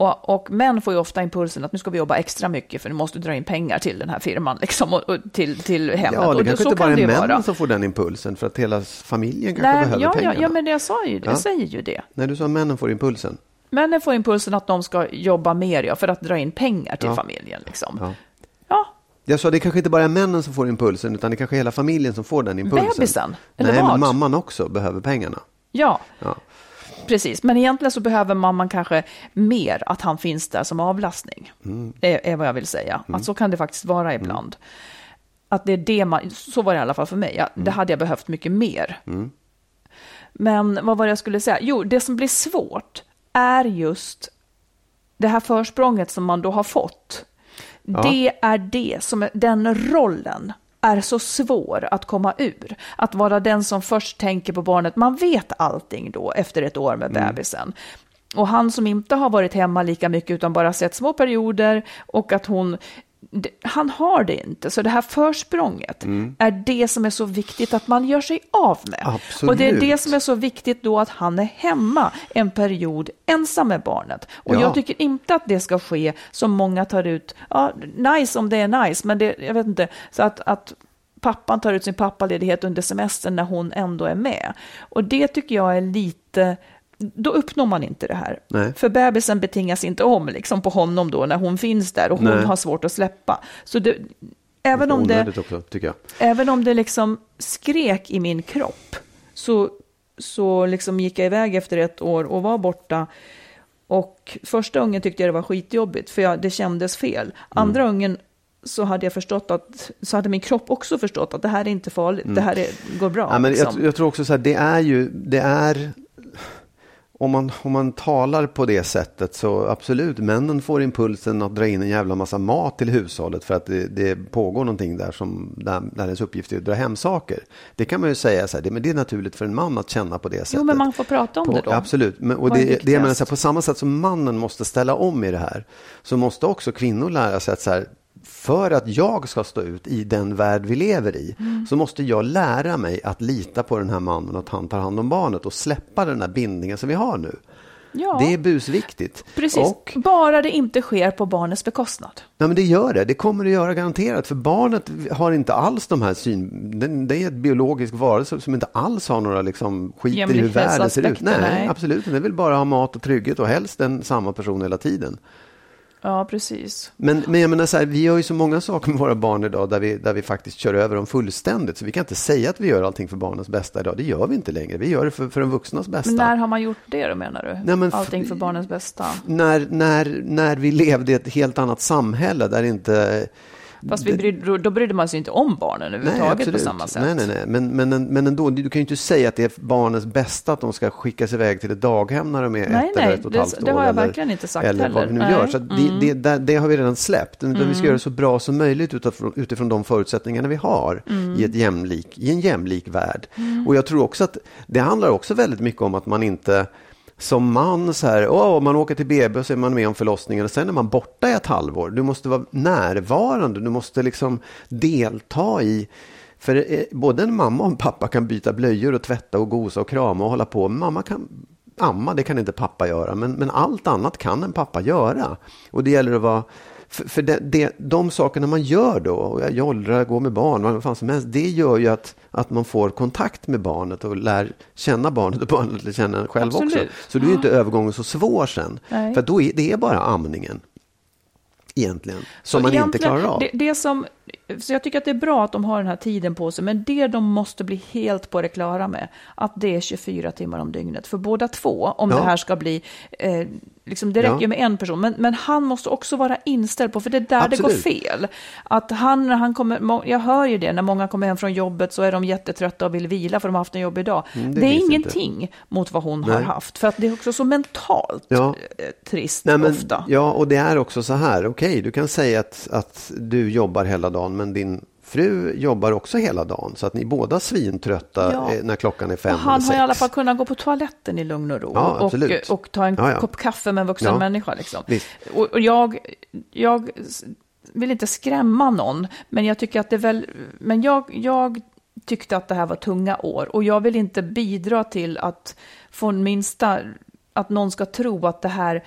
Och, och, män får ju ofta impulsen att nu ska vi jobba extra mycket för nu måste dra in pengar till den här firman liksom, och, och till, till hemmet. Ja, det och kanske inte bara är männen vara. som får den impulsen för att hela familjen kanske Nej, behöver ja, pengarna. Ja, ja, men jag, sa ju, jag säger ju det. Nej, du sa att männen får impulsen. Männen får impulsen att de ska jobba mer ja, för att dra in pengar till ja. familjen. Liksom. Ja. ja. Jag sa det kanske inte bara är männen som får impulsen, utan det kanske är hela familjen som får den impulsen. Bebisen? Eller Nej, vad? men mamman också behöver pengarna. Ja. Precis, men egentligen så behöver mamman kanske mer att han finns där som avlastning. Mm. Det är vad jag vill säga. Mm. Att så kan det faktiskt vara mm. ibland. Att det är det man, så var det i alla fall för mig. Ja, det hade jag behövt mycket mer. Men vad var det jag skulle säga? Jo, det som blir svårt, är just det här försprånget som man då har fått. Ja. Det är det som den rollen är så svår att komma ur. Att vara den som först tänker på barnet. Man vet allting då efter ett år med mm. bebisen. Och han som inte har varit hemma lika mycket utan bara sett små perioder och att hon han har det inte, så det här försprånget mm. är det som är så viktigt att man gör sig av med. Absolut. Och det är det som är så viktigt då att han är hemma en period ensam med barnet. Och ja. jag tycker inte att det ska ske som många tar ut, ja, nice om det är nice, men det, jag vet inte, så att, att pappan tar ut sin pappaledighet under semestern när hon ändå är med. Och det tycker jag är lite då uppnår man inte det här. Nej. För bebisen betingas inte om liksom på honom då när hon finns där och hon Nej. har svårt att släppa. Så det, även, om det, också, även om det liksom skrek i min kropp så, så liksom gick jag iväg efter ett år och var borta. Och första ungen tyckte jag det var skitjobbigt för jag, det kändes fel. Mm. Andra mm. ungen så hade jag förstått att, så hade min kropp också förstått att det här är inte farligt, mm. det här är, går bra. Ja, men liksom. jag, jag, tror också så här, det är ju, det är om man, om man talar på det sättet så absolut, männen får impulsen att dra in en jävla massa mat till hushållet för att det, det pågår någonting där som där, där ens uppgift är att dra hem saker. Det kan man ju säga så här, det, men det är naturligt för en man att känna på det sättet. Jo, men man får prata om på, det då. Absolut, men, och det, det, menar, så här, på samma sätt som mannen måste ställa om i det här så måste också kvinnor lära sig att så här, för att jag ska stå ut i den värld vi lever i mm. så måste jag lära mig att lita på den här mannen och att han tar hand om barnet och släppa den här bindningen som vi har nu. Ja. Det är busviktigt. Precis, och, bara det inte sker på barnets bekostnad. Nej, men det gör det. Det kommer det göra garanterat. För barnet har inte alls de här syn... Det är ett biologisk varelse som inte alls har några liksom, skiter i hur världen ser ut. Nej, nej, absolut. Det vill bara ha mat och trygghet och helst en samma person hela tiden. Ja, precis. Men, men jag menar så här, vi gör ju så många saker med våra barn idag där vi, där vi faktiskt kör över dem fullständigt. Så vi kan inte säga att vi gör allting för barnens bästa idag. Det gör vi inte längre. Vi gör det för, för de vuxnas bästa. Men när har man gjort det då menar du? Nej, men allting för barnens bästa? När, när, när vi levde i ett helt annat samhälle där inte Fast vi brydde, då brydde man sig inte om barnen överhuvudtaget på samma sätt. Nej, nej, nej. Men, men, men ändå, du kan ju inte säga att det är barnens bästa att de ska skickas iväg till ett daghem när de är nej, ett nej, eller ett och ett halvt år. Det har jag eller, verkligen inte sagt eller heller. vad vi nu nej. gör. Så mm. det, det, det, har vi redan släppt. Mm. Vi ska göra det så bra som möjligt utifrån, utifrån de förutsättningarna vi har Mm. i, ett jämlik, i en jämlik värld. Och jag tror också att det handlar också väldigt mycket om att man inte som man så här, åh, man åker till BB och så är man med om förlossningen och sen är man borta i ett halvår. Du måste vara närvarande, du måste liksom delta i för eh, både en mamma och en pappa kan byta blöjor och tvätta och gosa och krama och hålla på. Mamma kan amma, det kan inte pappa göra. Men, men allt annat kan en pappa göra. Och det gäller att vara för, för det, det, de sakerna man gör då, och jag jollrar, går med barn, vad fan som helst, det gör ju att, att man får kontakt med barnet och lär känna barnet och barnet lär känna en själv Absolut. också. Så då är ju inte övergången så svår sen. Nej. För då är det är bara amningen. Egentligen. Som Så man inte klarar av. Det, det som, så jag tycker att det är bra att de har den här tiden på sig, men det de måste bli helt på det klara med, att det är 24 timmar om dygnet för båda två, om Ja. det här ska bli, eh, liksom, det räcker Ja. ju med en person, men, men han måste också vara inställd på, för det är där det går Absolut. fel. Att han, när han kommer, jag hör ju det, när många kommer hem från jobbet så är de jättetrötta och vill vila för de har haft en jobbig dag. Mm, det, det är finns inte. ingenting mot vad hon har Nej. haft, för att det är också så mentalt Ja. eh, trist Nej, men, ofta. Ja, och det är också så här. Okej, du kan säga att, att du jobbar hela dagen, men din fru jobbar också hela dagen. Så att ni båda svintrötta Ja. eh, när klockan är fem Och han har i alla fall kunnat gå på toaletten i lugn och ro Ja, och, absolut. och ta en Ja, kopp kaffe med en vuxen människa. Liksom. Och, och jag, jag vill inte skrämma någon, men jag tycker att det väl, men jag, jag tyckte att det här var tunga år och jag vill inte bidra till att få minsta, att någon ska tro att det här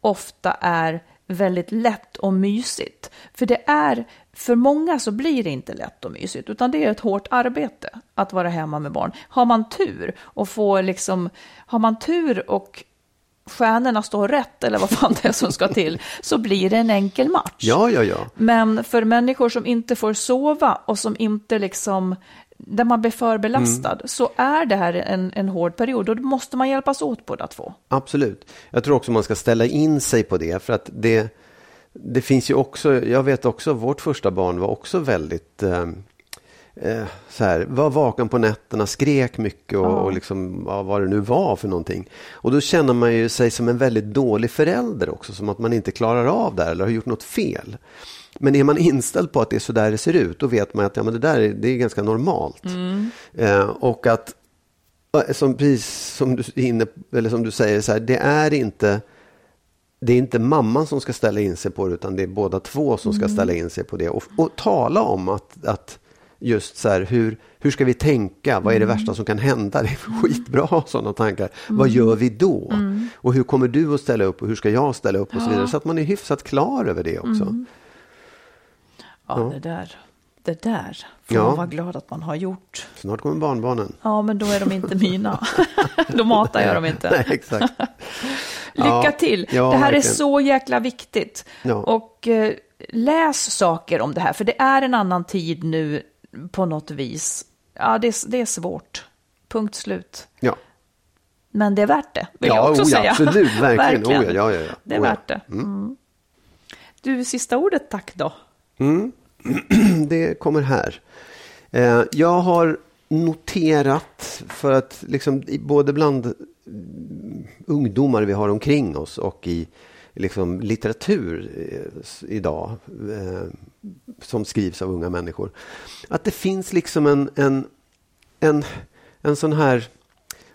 ofta är väldigt lätt och mysigt. För det är, för många så blir det inte lätt och mysigt, utan det är ett hårt arbete att vara hemma med barn. Har man tur och får liksom, har man tur och stjärnorna står rätt, eller vad fan det är som ska till, så blir det en enkel match. Ja, ja, ja. Men för människor som inte får sova och som inte liksom, där man blir för belastad, Mm. så är det här en, en hård period och då måste man hjälpas åt båda två. Absolut. Jag tror också man ska ställa in sig på det. För att det, det finns ju också, jag vet också, vårt första barn var också väldigt eh, eh, så här, var vaken på nätterna, skrek mycket och, och liksom, ja, vad det nu var för någonting. Och då känner man ju sig som en väldigt dålig förälder också, som att man inte klarar av det här eller har gjort något fel. Men är man inställd på att det är så där det ser ut, då vet man att ja, men det där är, det är ganska normalt. Eh, och att som, precis som du, inne, eller som du säger, så här, det är inte det är inte mamman som ska ställa in sig på det, utan det är båda två som ska ställa in sig på det. Och, och tala om att, att just så här, hur, hur ska vi tänka? Vad är det värsta som kan hända? Det är skitbra att sådana tankar. Vad gör vi då? Och hur kommer du att ställa upp och hur ska jag ställa upp och så vidare. Så att man är hyfsat klar över det också. Ja, det där, det där får Ja. man vara glad att man har gjort. Snart kommer barnbarnen. Ja, men då är de inte mina. då matar jag dem inte. Nej, exakt. Lycka till! ja, det här verkligen. är så jäkla viktigt. Ja. Och eh, läs saker om det här, för det är en annan tid nu på något vis. Ja, det är, det är svårt. Punkt slut. Ja, Men det är värt det, vill ja, jag också oh, ja säga. absolut. Verkligen. Oh, ja, ja, ja, ja. Det är Oh, ja. värt det. Mm. Du, sista ordet tack då. det kommer här. Eh, jag har noterat för att liksom, både bland mm, Eh, ungdomar vi har omkring oss och i liksom, litteratur eh, idag eh, som skrivs av unga människor. Att det finns liksom en, en, en, en sån här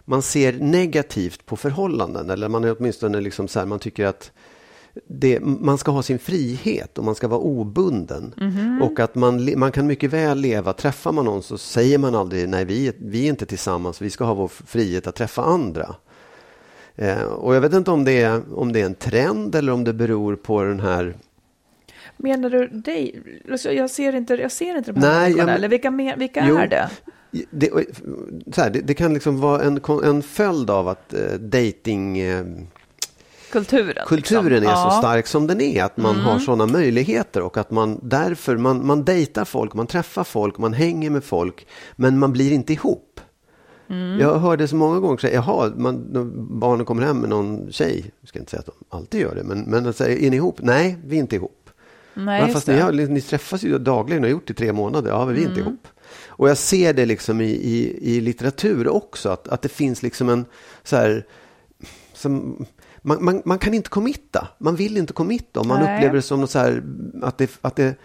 man ser negativt på förhållanden eller man är åtminstone liksom så här, man tycker att det, man ska ha sin frihet och man ska vara obunden. Och att man, man kan mycket väl leva, träffar man någon så säger man aldrig nej vi, vi är inte tillsammans, vi ska ha vår frihet att träffa andra. Eh, och jag vet inte om det, är, om det är en trend eller om det beror på den här Menar du dig? Alltså, Jag ser inte, jag ser inte de här Nej, människorna, men- eller vilka, vilka Jo. är det? det, här, det, det kan liksom vara en, en följd av att eh, dating eh, Kulturen. kulturen liksom. är Ja. Mm. så stark som den är. Att man har sådana möjligheter och att man därför, man, man dejtar folk, man träffar folk, man hänger med folk. Men man blir inte ihop. Mm. Jag hörde så många gånger säga, jaha, man, barnen kommer hem med någon tjej. Jag ska inte säga att de alltid gör det, men, men att säga, är ni ihop? Nej, vi är inte ihop. Nej, fast ni, har, ni träffas ju dagligen och har gjort det i tre månader. Ja, men vi är Mm. inte ihop. Och jag ser det liksom i, i, i litteratur också, att, att det finns liksom en så här... Som, man, man, man kan inte committa. Man vill inte committa. om Man Nej. upplever det som något så här, att, det, att det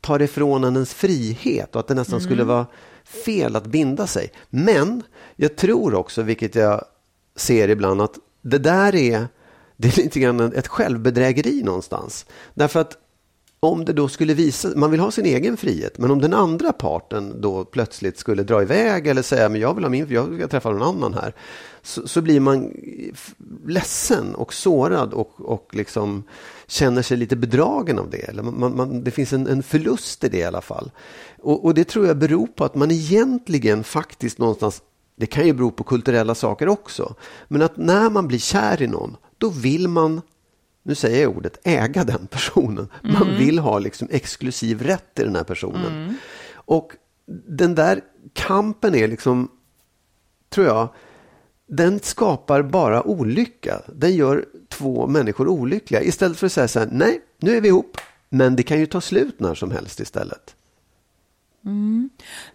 tar ifrån en ens frihet och att det nästan Mm. skulle vara fel att binda sig. Men jag tror också, vilket jag ser ibland, att det där är, det är lite grann ett självbedrägeri någonstans. Därför att om det då skulle visa, man vill ha sin egen frihet, men om den andra parten då plötsligt skulle dra iväg eller säga men jag vill ha min, jag ska träffa någon annan här, så, så blir man ledsen och sårad och, och liksom känner sig lite bedragen av det. Eller man, man, det finns en, en förlust i det i alla fall. Och, och det tror jag beror på att man egentligen faktiskt någonstans det kan ju bero på kulturella saker också. Men att när man blir kär i någon, då vill man nu säger jag ordet, äga den personen. Man vill ha liksom exklusiv rätt till den här personen. Och den där kampen är liksom, tror jag, den skapar bara olycka. Den gör två människor olyckliga. Istället för att säga så här, nej, nu är vi ihop, men det kan ju ta slut när som helst istället.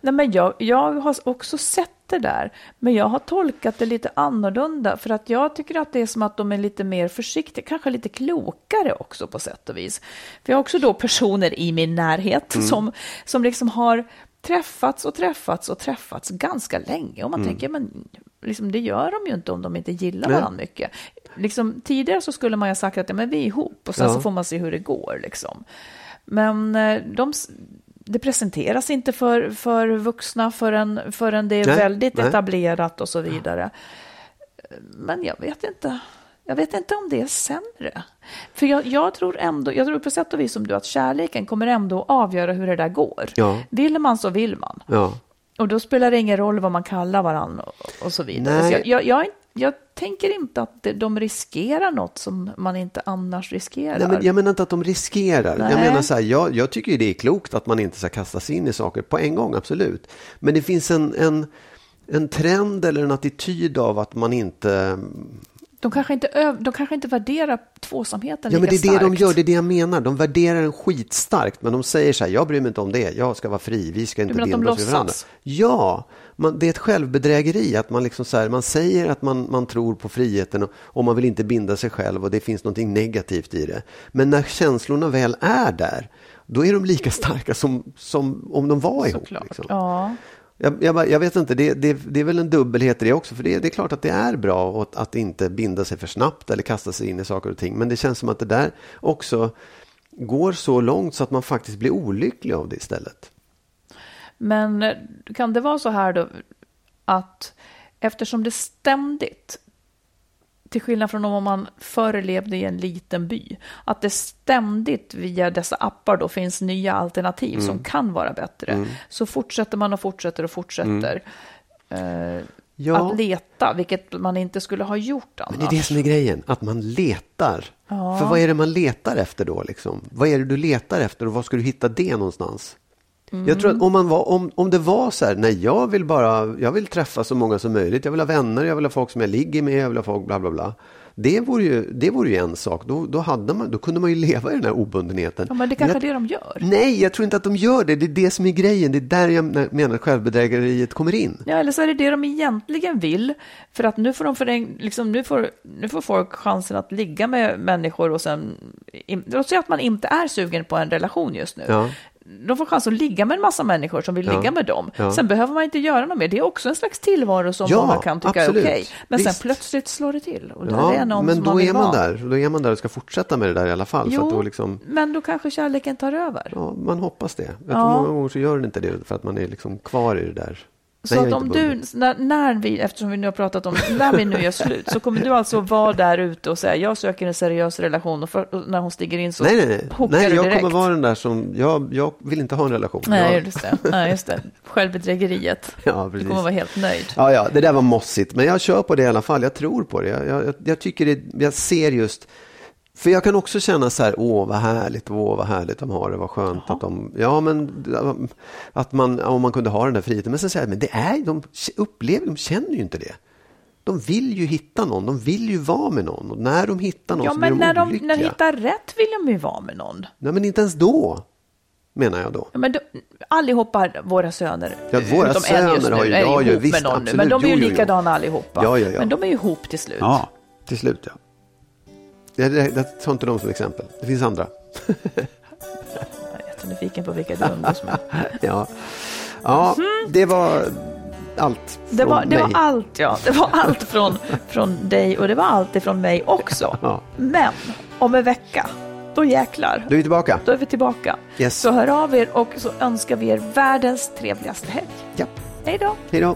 Nej, men jag, jag har också sett det där, men jag har tolkat det lite annorlunda för att jag tycker att det är som att de är lite mer försiktiga, kanske lite klokare också på sätt och vis. För jag har också då personer i min närhet som, som liksom har träffats och träffats och träffats ganska länge och man tänker, men liksom, det gör de ju inte om de inte gillar Nej. varandra mycket. Liksom, tidigare så skulle man ju ha sagt att ja, men vi är ihop och sen Ja. så får man se hur det går. Liksom. Men eh, de, det presenteras inte för, för vuxna förrän, förrän det är Nej, väldigt nej. etablerat och så vidare. Men jag vet inte. Jag vet inte om det är sämre. För jag, jag tror ändå, jag tror på sätt och vis som du, att kärleken kommer ändå avgöra hur det där går. Ja. Vill man så vill man. Ja. Och då spelar det ingen roll vad man kallar varandra och, och så vidare. Nej. Så jag, jag, jag, jag tänker inte att de riskerar något som man inte annars riskerar. Nej, men jag menar inte att de riskerar. Jag Nej. menar så här, jag, jag tycker det är klokt att man inte ska kasta sig in i saker på en gång, absolut. Men det finns en, en, en trend eller en attityd av att man inte... De kanske inte, öv, de kanske inte värderar tvåsamheten Ja, men lika det är det de starkt. gör, det är det jag menar. De värderar den skitstarkt, men de säger så här, jag bryr mig inte om det, jag ska vara fri, vi ska inte de binda oss vid varandra. Ja, man, det är ett självbedrägeri att man liksom så här, man säger att man, man tror på friheten och, och man vill inte binda sig själv och det finns något negativt i det. Men när känslorna väl är där, då är de lika starka som, som om de var ihop. Liksom. Ja. Jag, jag, jag vet inte, det, det, det är väl en dubbelhet i det också. För det, det är klart att det är bra att, att inte binda sig för snabbt eller kasta sig in i saker och ting. Men det känns som att det där också går så långt så att man faktiskt blir olycklig av det istället. Men eh, kan det vara så här då att eftersom det ständigt, till skillnad från om man förr levde i en liten by, att det ständigt via dessa appar då finns nya alternativ Mm. som kan vara bättre, så fortsätter man och fortsätter och fortsätter eh, Mm. Ja. att leta, vilket man inte skulle ha gjort annars. Men det är det som är grejen, att man letar. För vad är det man letar efter då? Liksom? Vad är det du letar efter och var ska du hitta det någonstans? Jag tror att om, man var, om, om det var så här, nej jag vill bara, jag vill träffa så många som möjligt, jag vill ha vänner, jag vill ha folk som jag ligger med, jag vill ha folk bla bla bla. Det vore ju, det vore ju en sak, då, då, hade man, då kunde man ju leva i den här obundenheten. Ja, men det kanske jag, är det de gör. Nej, jag tror inte att de gör det, det är det som är grejen, det är där jag menar att självbedrägeriet kommer in. Ja, eller så är det det de egentligen vill. För att nu får, de för en, liksom, nu får, nu får folk chansen att ligga med människor och sen... Låt säga att man inte är sugen på en relation just nu. Ja. De får chans att ligga med en massa människor som vill Ja. ligga med dem. Ja. Sen behöver man inte göra något mer. Det är också en slags tillvaro som Ja, många kan tycka absolut. är okej. Men Visst. sen plötsligt slår det till. Och Ja, är någon men som då man är man vara. där, då är man där och ska fortsätta med det där i alla fall. Jo, då liksom, men då kanske kärleken tar över. Ja, man hoppas det. Jag tror många gånger så gör den inte det för att man är liksom kvar i det där. Så att om du, när, när vi, eftersom vi nu har pratat om, när vi nu gör slut, så kommer du alltså vara där ute och säga, jag söker en seriös relation och, för, och när hon stiger in så Nej, nej, nej. nej du jag direkt. kommer vara den där som, jag, jag vill inte ha en relation. Nej, jag, just det. Nej, just det. Självbedrägeriet. Ja, Du precis. kommer vara helt nöjd. Ja, ja, det där var mossigt, men jag kör på det i alla fall. Jag tror på det. Jag, jag, jag tycker det, jag ser just, för jag kan också känna så här, åh vad härligt, åh vad härligt de har det, vad skönt att de, ja men att man, om man kunde ha den där friheten. Men sen säger jag, men det är, de upplever, de känner ju inte det. de vill ju hitta någon, de vill ju vara med någon. Och när de hittar någon Ja, så blir men de när de, olyckliga. när de hittar rätt vill de ju vara med någon. Nej, men inte ens då, menar jag då. Ja, men då, allihopa våra söner, Ja, våra utom en just söner nu, har ju- är ja, ja, ihop visst, med någon nu. absolut. Men de är ju Jo, jo, jo. likadana allihopa. Ja, ja, ja. Men de är ju ihop till slut. Ja, Till slut, ja. Jag, jag, jag tar inte dem som exempel. Det finns andra. Jag är jättenyfiken på vilka du umgås med. Ja, ja det var allt Det från var, det var allt, ja. Det var allt från, från dig och det var allt ifrån mig också. Ja. Men om en vecka, då jäklar. Då är vi tillbaka. Då är vi tillbaka. Yes. Så hör av er och så önskar vi er världens trevligaste helg. Ja. Hej då! Hej då.